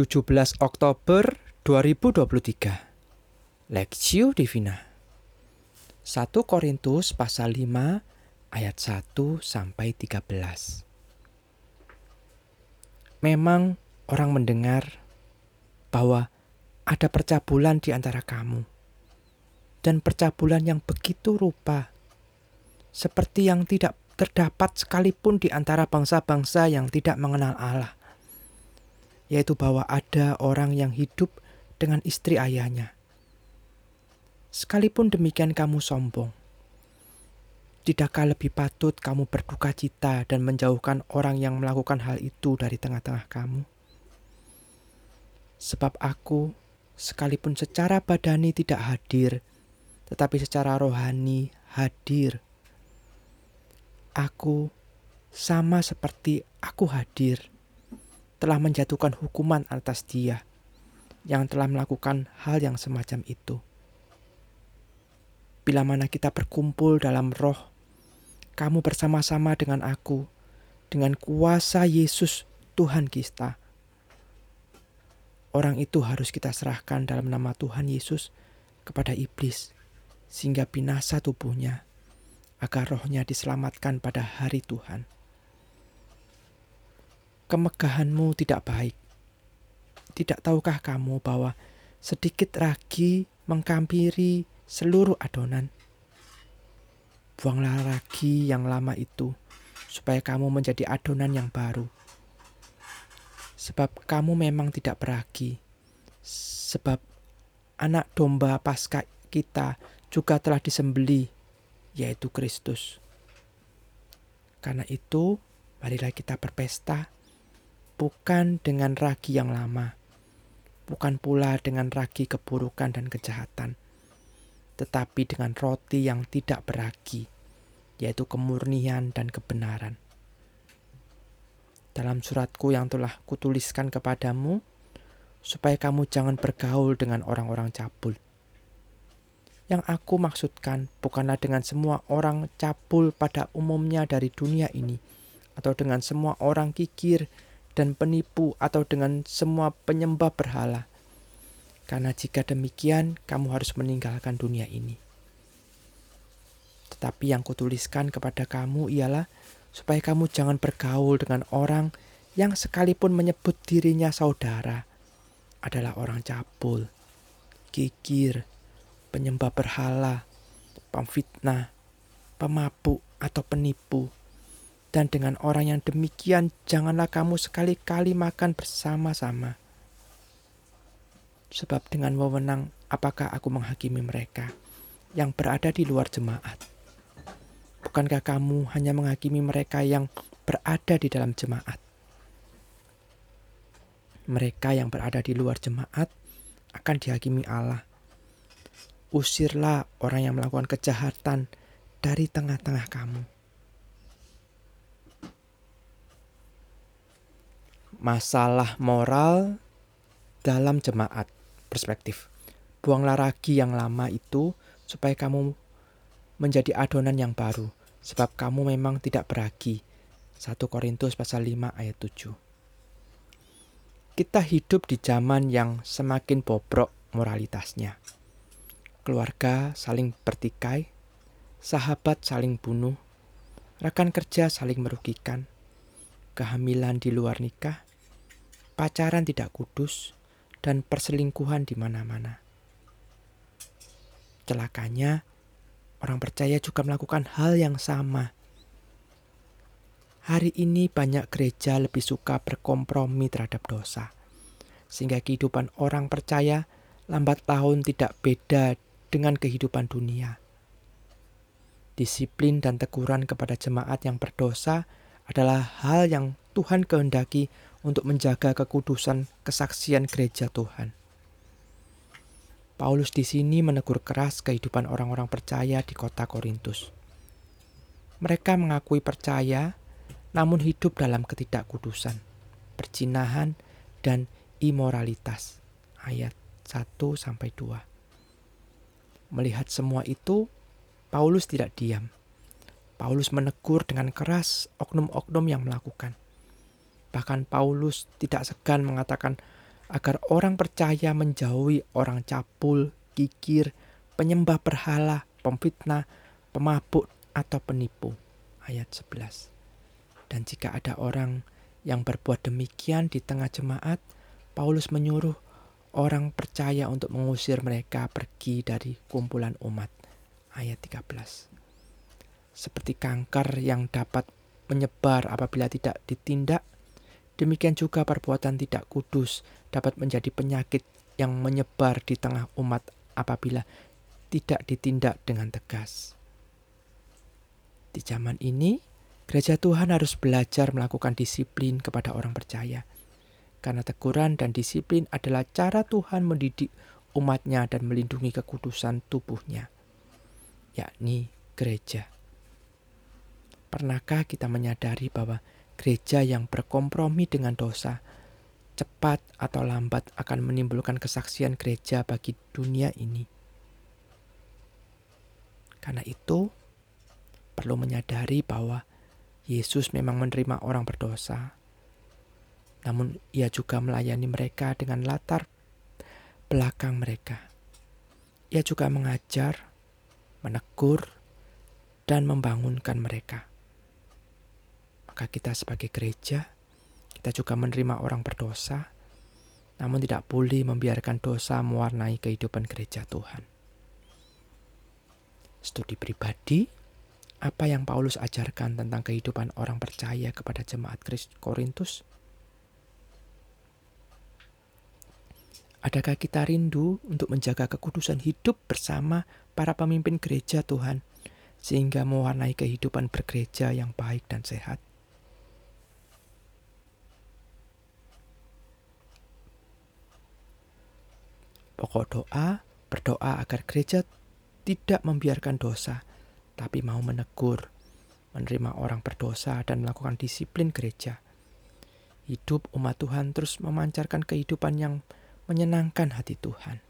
17 Oktober 2023 Lexio Divina. 1 Korintus pasal 5 ayat 1 sampai 13 Memang orang mendengar bahwa ada percabulan di antara kamu dan percabulan yang begitu rupa seperti yang tidak terdapat sekalipun di antara bangsa-bangsa yang tidak mengenal Allah yaitu bahwa ada orang yang hidup dengan istri ayahnya. Sekalipun demikian kamu sombong, tidakkah lebih patut kamu berduka cita dan menjauhkan orang yang melakukan hal itu dari tengah-tengah kamu? Sebab aku, sekalipun secara badani tidak hadir, tetapi secara rohani hadir. Aku sama seperti aku hadir telah menjatuhkan hukuman atas dia yang telah melakukan hal yang semacam itu. Bila mana kita berkumpul dalam roh, kamu bersama-sama dengan aku, dengan kuasa Yesus Tuhan kita. Orang itu harus kita serahkan dalam nama Tuhan Yesus kepada iblis, sehingga binasa tubuhnya, agar rohnya diselamatkan pada hari Tuhan kemegahanmu tidak baik. Tidak tahukah kamu bahwa sedikit ragi mengkampiri seluruh adonan? Buanglah ragi yang lama itu, supaya kamu menjadi adonan yang baru. Sebab kamu memang tidak beragi. Sebab anak domba pasca kita juga telah disembeli, yaitu Kristus. Karena itu, marilah kita berpesta bukan dengan ragi yang lama, bukan pula dengan ragi keburukan dan kejahatan, tetapi dengan roti yang tidak beragi, yaitu kemurnian dan kebenaran. Dalam suratku yang telah kutuliskan kepadamu, supaya kamu jangan bergaul dengan orang-orang cabul. Yang aku maksudkan bukanlah dengan semua orang cabul pada umumnya dari dunia ini, atau dengan semua orang kikir dan penipu atau dengan semua penyembah berhala. Karena jika demikian, kamu harus meninggalkan dunia ini. Tetapi yang kutuliskan kepada kamu ialah supaya kamu jangan bergaul dengan orang yang sekalipun menyebut dirinya saudara adalah orang cabul, kikir, penyembah berhala, pemfitnah, pemabuk atau penipu dan dengan orang yang demikian, janganlah kamu sekali-kali makan bersama-sama. Sebab dengan wewenang, apakah aku menghakimi mereka yang berada di luar jemaat? Bukankah kamu hanya menghakimi mereka yang berada di dalam jemaat? Mereka yang berada di luar jemaat akan dihakimi Allah. Usirlah orang yang melakukan kejahatan dari tengah-tengah kamu masalah moral dalam jemaat perspektif. Buanglah ragi yang lama itu supaya kamu menjadi adonan yang baru, sebab kamu memang tidak beragi. 1 Korintus pasal 5 ayat 7. Kita hidup di zaman yang semakin bobrok moralitasnya. Keluarga saling bertikai, sahabat saling bunuh, rekan kerja saling merugikan, kehamilan di luar nikah, pacaran tidak kudus, dan perselingkuhan di mana-mana. Celakanya, orang percaya juga melakukan hal yang sama. Hari ini banyak gereja lebih suka berkompromi terhadap dosa, sehingga kehidupan orang percaya lambat tahun tidak beda dengan kehidupan dunia. Disiplin dan teguran kepada jemaat yang berdosa adalah hal yang Tuhan kehendaki untuk menjaga kekudusan kesaksian gereja Tuhan. Paulus di sini menegur keras kehidupan orang-orang percaya di kota Korintus. Mereka mengakui percaya, namun hidup dalam ketidakkudusan, percinahan, dan imoralitas. Ayat 1 sampai 2. Melihat semua itu, Paulus tidak diam. Paulus menegur dengan keras oknum-oknum yang melakukan. Bahkan Paulus tidak segan mengatakan agar orang percaya menjauhi orang cabul, kikir, penyembah berhala, pemfitnah, pemabuk, atau penipu. Ayat 11. Dan jika ada orang yang berbuat demikian di tengah jemaat, Paulus menyuruh orang percaya untuk mengusir mereka pergi dari kumpulan umat. Ayat 13. Seperti kanker yang dapat menyebar apabila tidak ditindak, demikian juga perbuatan tidak kudus dapat menjadi penyakit yang menyebar di tengah umat apabila tidak ditindak dengan tegas. Di zaman ini, gereja Tuhan harus belajar melakukan disiplin kepada orang percaya. Karena teguran dan disiplin adalah cara Tuhan mendidik umatnya dan melindungi kekudusan tubuhnya, yakni gereja. Pernahkah kita menyadari bahwa gereja yang berkompromi dengan dosa cepat atau lambat akan menimbulkan kesaksian gereja bagi dunia ini? Karena itu, perlu menyadari bahwa Yesus memang menerima orang berdosa, namun Ia juga melayani mereka dengan latar belakang mereka. Ia juga mengajar, menegur, dan membangunkan mereka maka kita sebagai gereja, kita juga menerima orang berdosa, namun tidak boleh membiarkan dosa mewarnai kehidupan gereja Tuhan. Studi pribadi, apa yang Paulus ajarkan tentang kehidupan orang percaya kepada jemaat Korintus? Adakah kita rindu untuk menjaga kekudusan hidup bersama para pemimpin gereja Tuhan, sehingga mewarnai kehidupan bergereja yang baik dan sehat? Pokok doa, berdoa agar gereja tidak membiarkan dosa, tapi mau menegur, menerima orang berdosa dan melakukan disiplin gereja. Hidup umat Tuhan terus memancarkan kehidupan yang menyenangkan hati Tuhan.